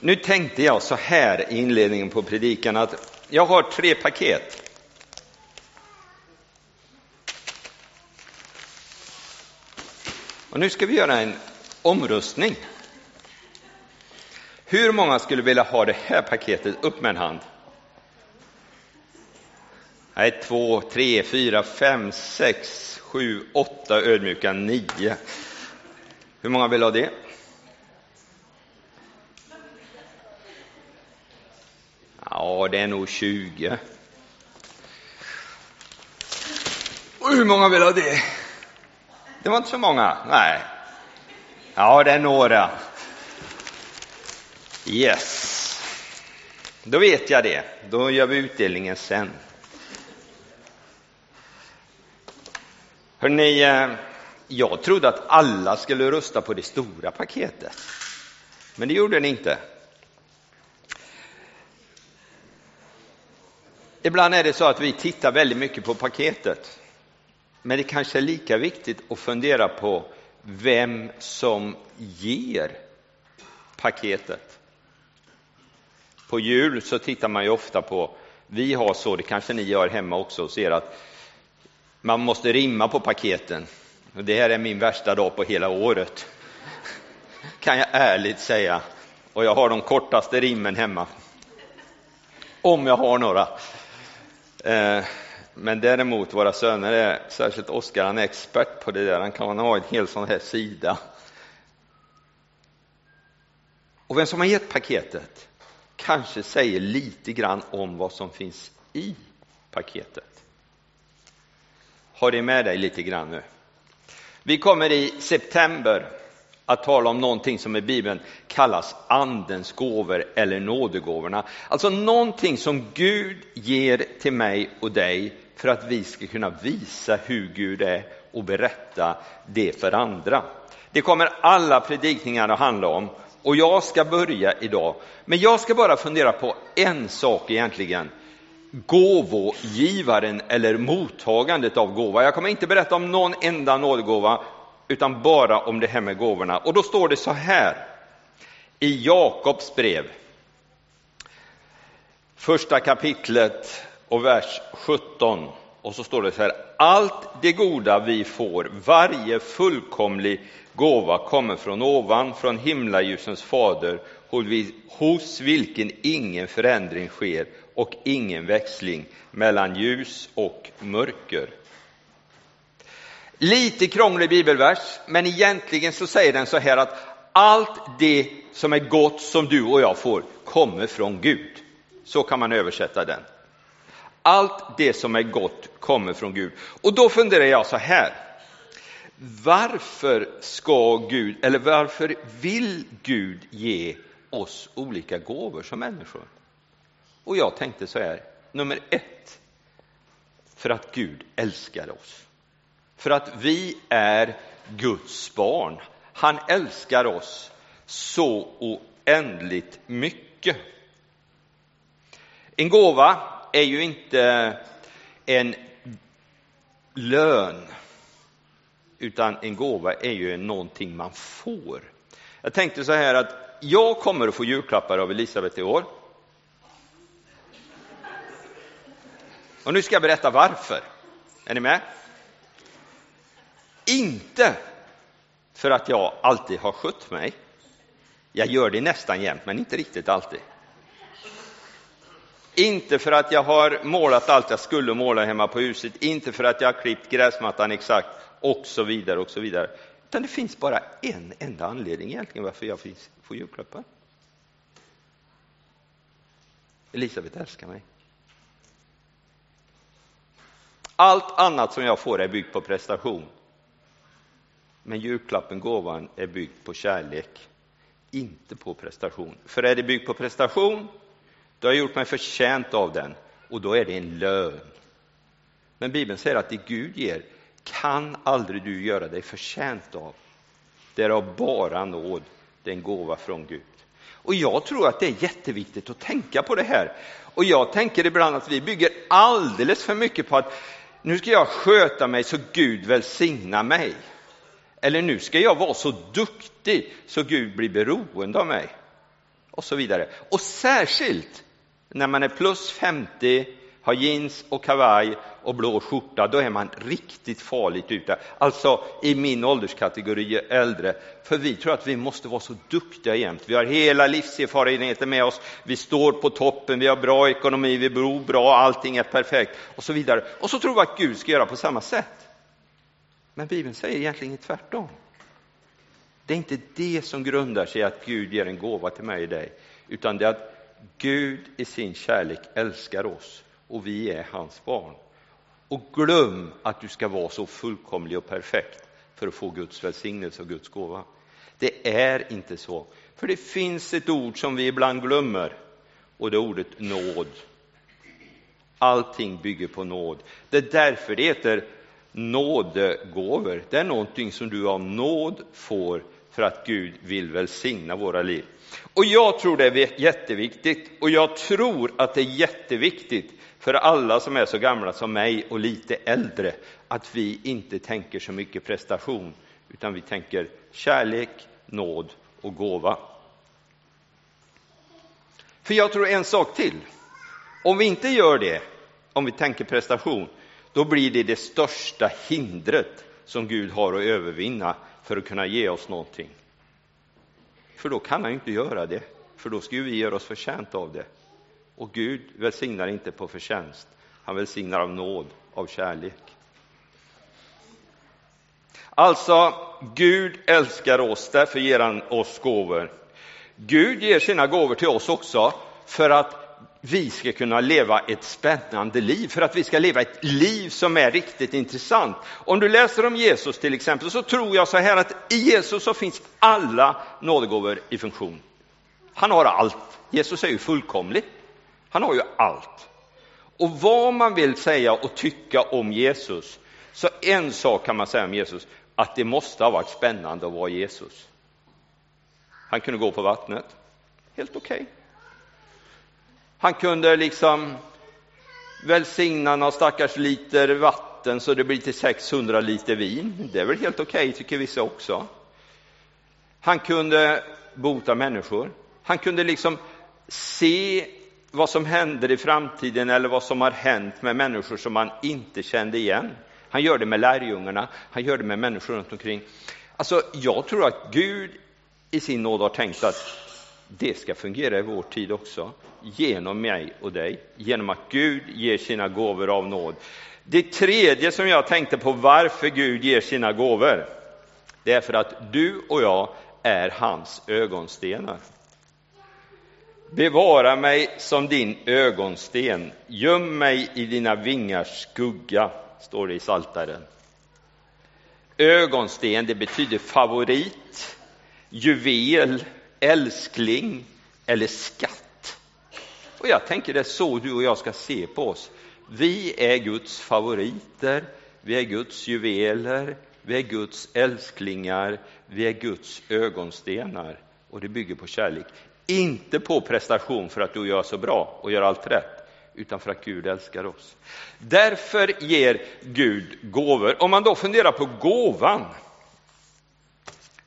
Nu tänkte jag så här i inledningen på predikan att jag har tre paket. Och nu ska vi göra en omröstning. Hur många skulle vilja ha det här paketet? Upp med en hand. Nej, två, tre, fyra, fem, sex, sju, åtta ödmjuka, nio. Hur många vill ha det? Ja, det är nog 20. Och hur många vill ha det? Det var inte så många. Nej. Ja, det är några. Yes. Då vet jag det. Då gör vi utdelningen sen. Hörrni, eh, jag trodde att alla skulle rösta på det stora paketet. Men det gjorde ni inte. Ibland är det så att vi tittar väldigt mycket på paketet. Men det kanske är lika viktigt att fundera på vem som ger paketet. På jul så tittar man ju ofta på, vi har så, det kanske ni gör hemma också, och ser att man måste rimma på paketen. Och det här är min värsta dag på hela året, kan jag ärligt säga. Och jag har de kortaste rimmen hemma. Om jag har några. Eh, men däremot våra söner är, särskilt Oskar, han är expert på det där. Han kan ha en hel sån här sida. Och vem som har gett paketet kanske säger lite grann om vad som finns i paketet. Har det med dig lite grann nu. Vi kommer i september att tala om någonting som i Bibeln kallas andens gåvor eller nådegåvorna. Alltså någonting som Gud ger till mig och dig för att vi ska kunna visa hur Gud är och berätta det för andra. Det kommer alla predikningar att handla om och jag ska börja idag. Men jag ska bara fundera på en sak egentligen. Gåvogivaren eller mottagandet av gåva. Jag kommer inte berätta om någon enda nådegåva utan bara om det här med gåvorna. Och då står det så här i Jakobs brev, första kapitlet och vers 17. Och så står det så här, allt det goda vi får, varje fullkomlig gåva kommer från ovan, från himlaljusens fader, hos vilken ingen förändring sker och ingen växling mellan ljus och mörker. Lite krånglig bibelvers, men egentligen så säger den så här att allt det som är gott som du och jag får kommer från Gud. Så kan man översätta den. Allt det som är gott kommer från Gud. Och då funderar jag så här. Varför ska Gud, eller varför vill Gud ge oss olika gåvor som människor? Och jag tänkte så här, nummer ett, för att Gud älskar oss. För att vi är Guds barn. Han älskar oss så oändligt mycket. En gåva är ju inte en lön, utan en gåva är ju någonting man får. Jag tänkte så här att jag kommer att få julklappar av Elisabeth i år. Och nu ska jag berätta varför. Är ni med? Inte för att jag alltid har skött mig. Jag gör det nästan jämt, men inte riktigt alltid. Inte för att jag har målat allt jag skulle måla hemma på huset, inte för att jag har klippt gräsmattan exakt och så vidare och så vidare. Utan det finns bara en enda anledning egentligen varför jag får julklappar. Elisabet älskar mig. Allt annat som jag får är byggt på prestation. Men julklappen, gåvan, är byggd på kärlek, inte på prestation. För är det byggt på prestation, då har jag gjort mig förtjänt av den och då är det en lön. Men Bibeln säger att det Gud ger kan aldrig du göra dig förtjänt av. Det är av bara nåd, det är en gåva från Gud. Och jag tror att det är jätteviktigt att tänka på det här. Och jag tänker ibland att vi bygger alldeles för mycket på att nu ska jag sköta mig så Gud välsignar mig. Eller nu ska jag vara så duktig så Gud blir beroende av mig. och så vidare. Och särskilt när man är plus 50, har jeans och kavaj och blå skjorta, då är man riktigt farligt ute. Alltså i min ålderskategori äldre, för vi tror att vi måste vara så duktiga jämt. Vi har hela livserfarenheten med oss, vi står på toppen, vi har bra ekonomi, vi bor bra, allting är perfekt och så vidare. Och så tror vi att Gud ska göra på samma sätt. Men Bibeln säger egentligen tvärtom. Det är inte det som grundar sig i att Gud ger en gåva till mig och dig, utan det är att Gud i sin kärlek älskar oss och vi är hans barn. Och glöm att du ska vara så fullkomlig och perfekt för att få Guds välsignelse och Guds gåva. Det är inte så. För det finns ett ord som vi ibland glömmer och det är ordet nåd. Allting bygger på nåd. Det är därför det heter nådegåvor. Det är någonting som du av nåd får för att Gud vill välsigna våra liv. Och jag tror det är jätteviktigt och jag tror att det är jätteviktigt för alla som är så gamla som mig och lite äldre att vi inte tänker så mycket prestation utan vi tänker kärlek, nåd och gåva. För jag tror en sak till. Om vi inte gör det, om vi tänker prestation, då blir det det största hindret som Gud har att övervinna för att kunna ge oss någonting. För då kan han ju inte göra det, för då skulle vi göra oss förtjänta av det. Och Gud välsignar inte på förtjänst, han välsignar av nåd, av kärlek. Alltså, Gud älskar oss, därför ger han oss gåvor. Gud ger sina gåvor till oss också för att vi ska kunna leva ett spännande liv, för att vi ska leva ett liv som är riktigt intressant. Om du läser om Jesus till exempel så tror jag så här att i Jesus så finns alla nådegåvor i funktion. Han har allt. Jesus är ju fullkomlig. Han har ju allt. Och vad man vill säga och tycka om Jesus, så en sak kan man säga om Jesus, att det måste ha varit spännande att vara Jesus. Han kunde gå på vattnet, helt okej. Okay. Han kunde liksom välsigna några stackars liter vatten så det blir till 600 liter vin. Det är väl helt okej, okay, tycker vissa också. Han kunde bota människor. Han kunde liksom se vad som händer i framtiden eller vad som har hänt med människor som man inte kände igen. Han gör det med lärjungarna, han gör det med människor runt omkring. Alltså, jag tror att Gud i sin nåd har tänkt att det ska fungera i vår tid också, genom mig och dig, genom att Gud ger sina gåvor av nåd. Det tredje som jag tänkte på varför Gud ger sina gåvor, det är för att du och jag är hans ögonstenar. Bevara mig som din ögonsten, göm mig i dina vingars skugga, står det i Saltaren. Ögonsten, det betyder favorit, juvel, älskling eller skatt. Och jag tänker det är så du och jag ska se på oss. Vi är Guds favoriter, vi är Guds juveler, vi är Guds älsklingar, vi är Guds ögonstenar och det bygger på kärlek. Inte på prestation för att du gör så bra och gör allt rätt, utan för att Gud älskar oss. Därför ger Gud gåvor. Om man då funderar på gåvan,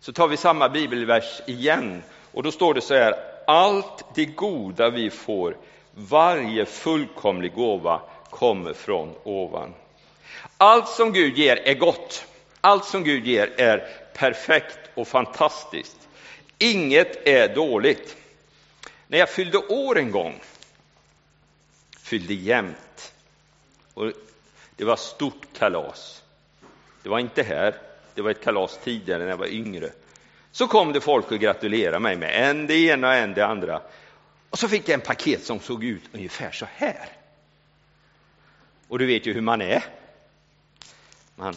så tar vi samma bibelvers igen och då står det så här, allt det goda vi får, varje fullkomlig gåva kommer från ovan. Allt som Gud ger är gott. Allt som Gud ger är perfekt och fantastiskt. Inget är dåligt. När jag fyllde år en gång, fyllde jämnt, och det var stort kalas. Det var inte här, det var ett kalas tidigare när jag var yngre. Så kom det folk och gratulerade mig med en det ena och en det andra. Och så fick jag en paket som såg ut ungefär så här. Och du vet ju hur man är. Man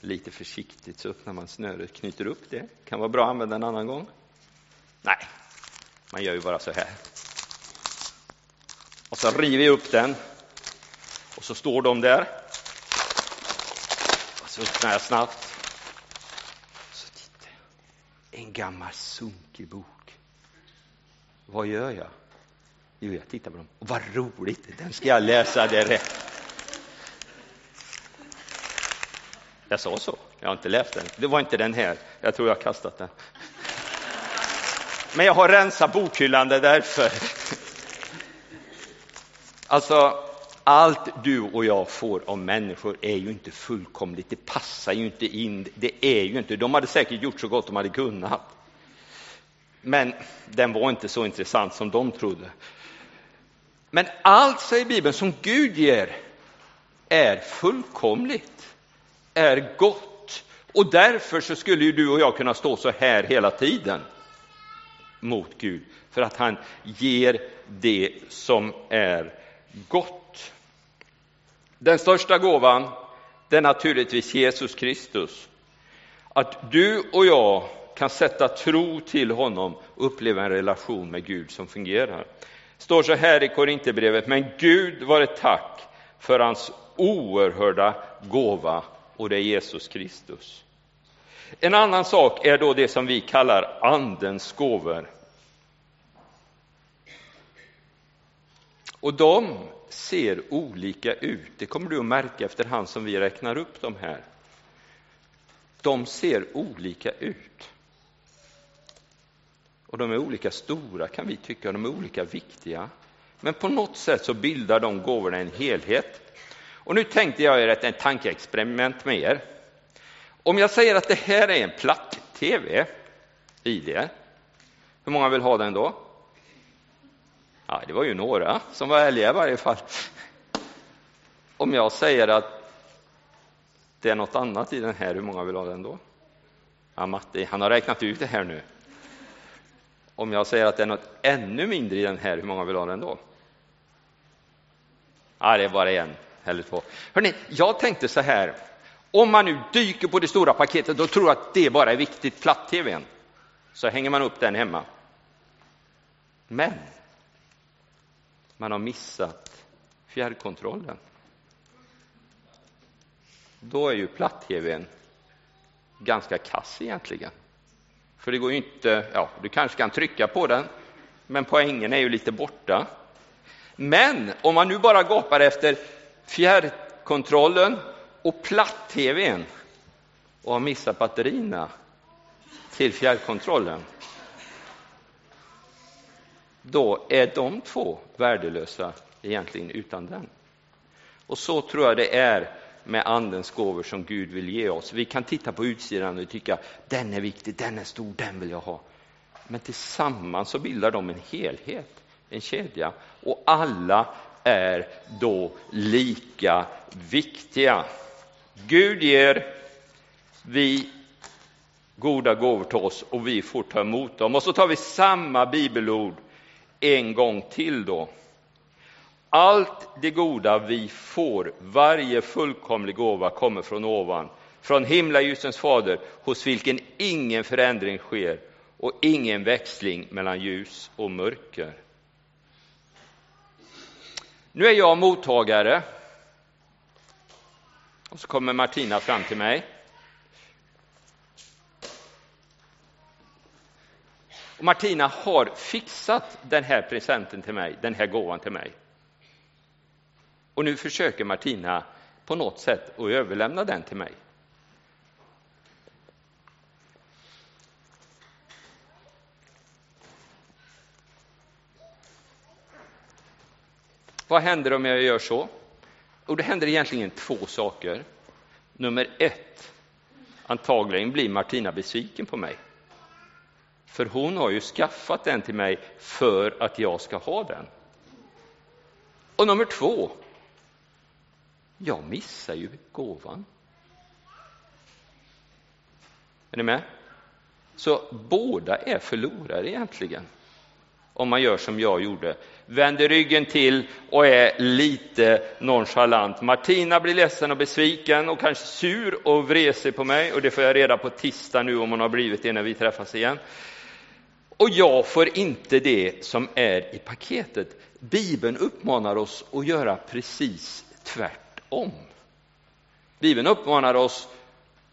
lite försiktigt så öppnar man snöret, knyter upp det. Kan vara bra att använda en annan gång. Nej, man gör ju bara så här. Och så river jag upp den. Och så står de där. Och så öppnar jag snabbt. En gammal sunkig bok. Vad gör jag? Jo, jag tittar på dem. Och vad roligt, den ska jag läsa direkt. Jag sa så. Jag har inte läst den. Det var inte den här. Jag tror jag har kastat den. Men jag har rensat bokhyllan därför. Alltså, allt du och jag får av människor är ju inte fullkomligt, det passar ju inte in, det är ju inte, de hade säkert gjort så gott de hade kunnat. Men den var inte så intressant som de trodde. Men allt, säger Bibeln, som Gud ger är fullkomligt, är gott. Och därför så skulle ju du och jag kunna stå så här hela tiden mot Gud, för att han ger det som är gott. Den största gåvan, det är naturligtvis Jesus Kristus. Att du och jag kan sätta tro till honom och uppleva en relation med Gud som fungerar. Det står så här i Korinthierbrevet, men Gud var ett tack för hans oerhörda gåva och det är Jesus Kristus. En annan sak är då det som vi kallar andens gåvor. Och de ser olika ut. Det kommer du att märka efterhand som vi räknar upp de här. De ser olika ut. Och de är olika stora kan vi tycka, de är olika viktiga. Men på något sätt så bildar de gåvorna en helhet. Och nu tänkte jag göra ett tankeexperiment med er. Om jag säger att det här är en platt-tv i det, hur många vill ha den då? Ja, det var ju några som var ärliga i varje fall. Om jag säger att det är något annat i den här, hur många vill ha den då? Ja, Matti, han har räknat ut det här nu. Om jag säger att det är något ännu mindre i den här, hur många vill ha den då? Ja, det är bara en eller två. Hörrni, jag tänkte så här, om man nu dyker på det stora paketet och tror att det bara är viktigt, platt-tvn, så hänger man upp den hemma. Men man har missat fjärrkontrollen. Då är ju platt-tvn ganska kass egentligen. För det går ju inte, ja, du kanske kan trycka på den, men poängen är ju lite borta. Men om man nu bara gapar efter fjärrkontrollen och platt-tvn och har missat batterierna till fjärrkontrollen, då är de två värdelösa egentligen utan den. Och så tror jag det är med Andens gåvor som Gud vill ge oss. Vi kan titta på utsidan och tycka den är viktig, den är stor, den vill jag ha. Men tillsammans så bildar de en helhet, en kedja. Och alla är då lika viktiga. Gud ger, vi goda gåvor till oss och vi får ta emot dem. Och så tar vi samma bibelord en gång till då. Allt det goda vi får, varje fullkomlig gåva kommer från ovan, från himlaljusens fader, hos vilken ingen förändring sker och ingen växling mellan ljus och mörker. Nu är jag mottagare. Och så kommer Martina fram till mig. Och Martina har fixat den här presenten till mig, den här gåvan till mig. Och nu försöker Martina på något sätt att överlämna den till mig. Vad händer om jag gör så? Och det händer egentligen två saker. Nummer ett, antagligen blir Martina besviken på mig. För hon har ju skaffat den till mig för att jag ska ha den. Och nummer två, jag missar ju gåvan. Är ni med? Så båda är förlorare egentligen. Om man gör som jag gjorde, vänder ryggen till och är lite nonchalant. Martina blir ledsen och besviken och kanske sur och vresig på mig och det får jag reda på tisdag nu om hon har blivit det när vi träffas igen. Och jag får inte det som är i paketet. Bibeln uppmanar oss att göra precis tvärtom. Bibeln uppmanar oss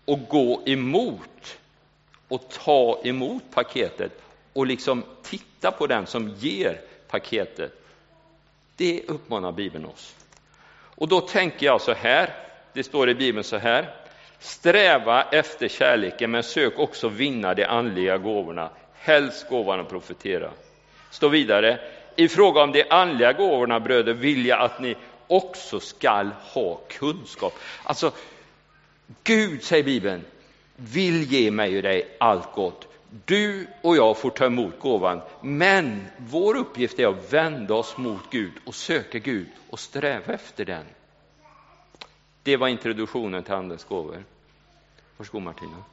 att gå emot och ta emot paketet och liksom titta på den som ger paketet. Det uppmanar Bibeln oss. Och då tänker jag så här, det står i Bibeln så här. Sträva efter kärleken, men sök också vinna de andliga gåvorna helst gåvan att profetera. Står vidare, i fråga om de andliga gåvorna bröder vill jag att ni också skall ha kunskap. Alltså, Gud, säger Bibeln, vill ge mig och dig allt gott. Du och jag får ta emot gåvan, men vår uppgift är att vända oss mot Gud och söka Gud och sträva efter den. Det var introduktionen till Andens gåvor. Varsågod Martina.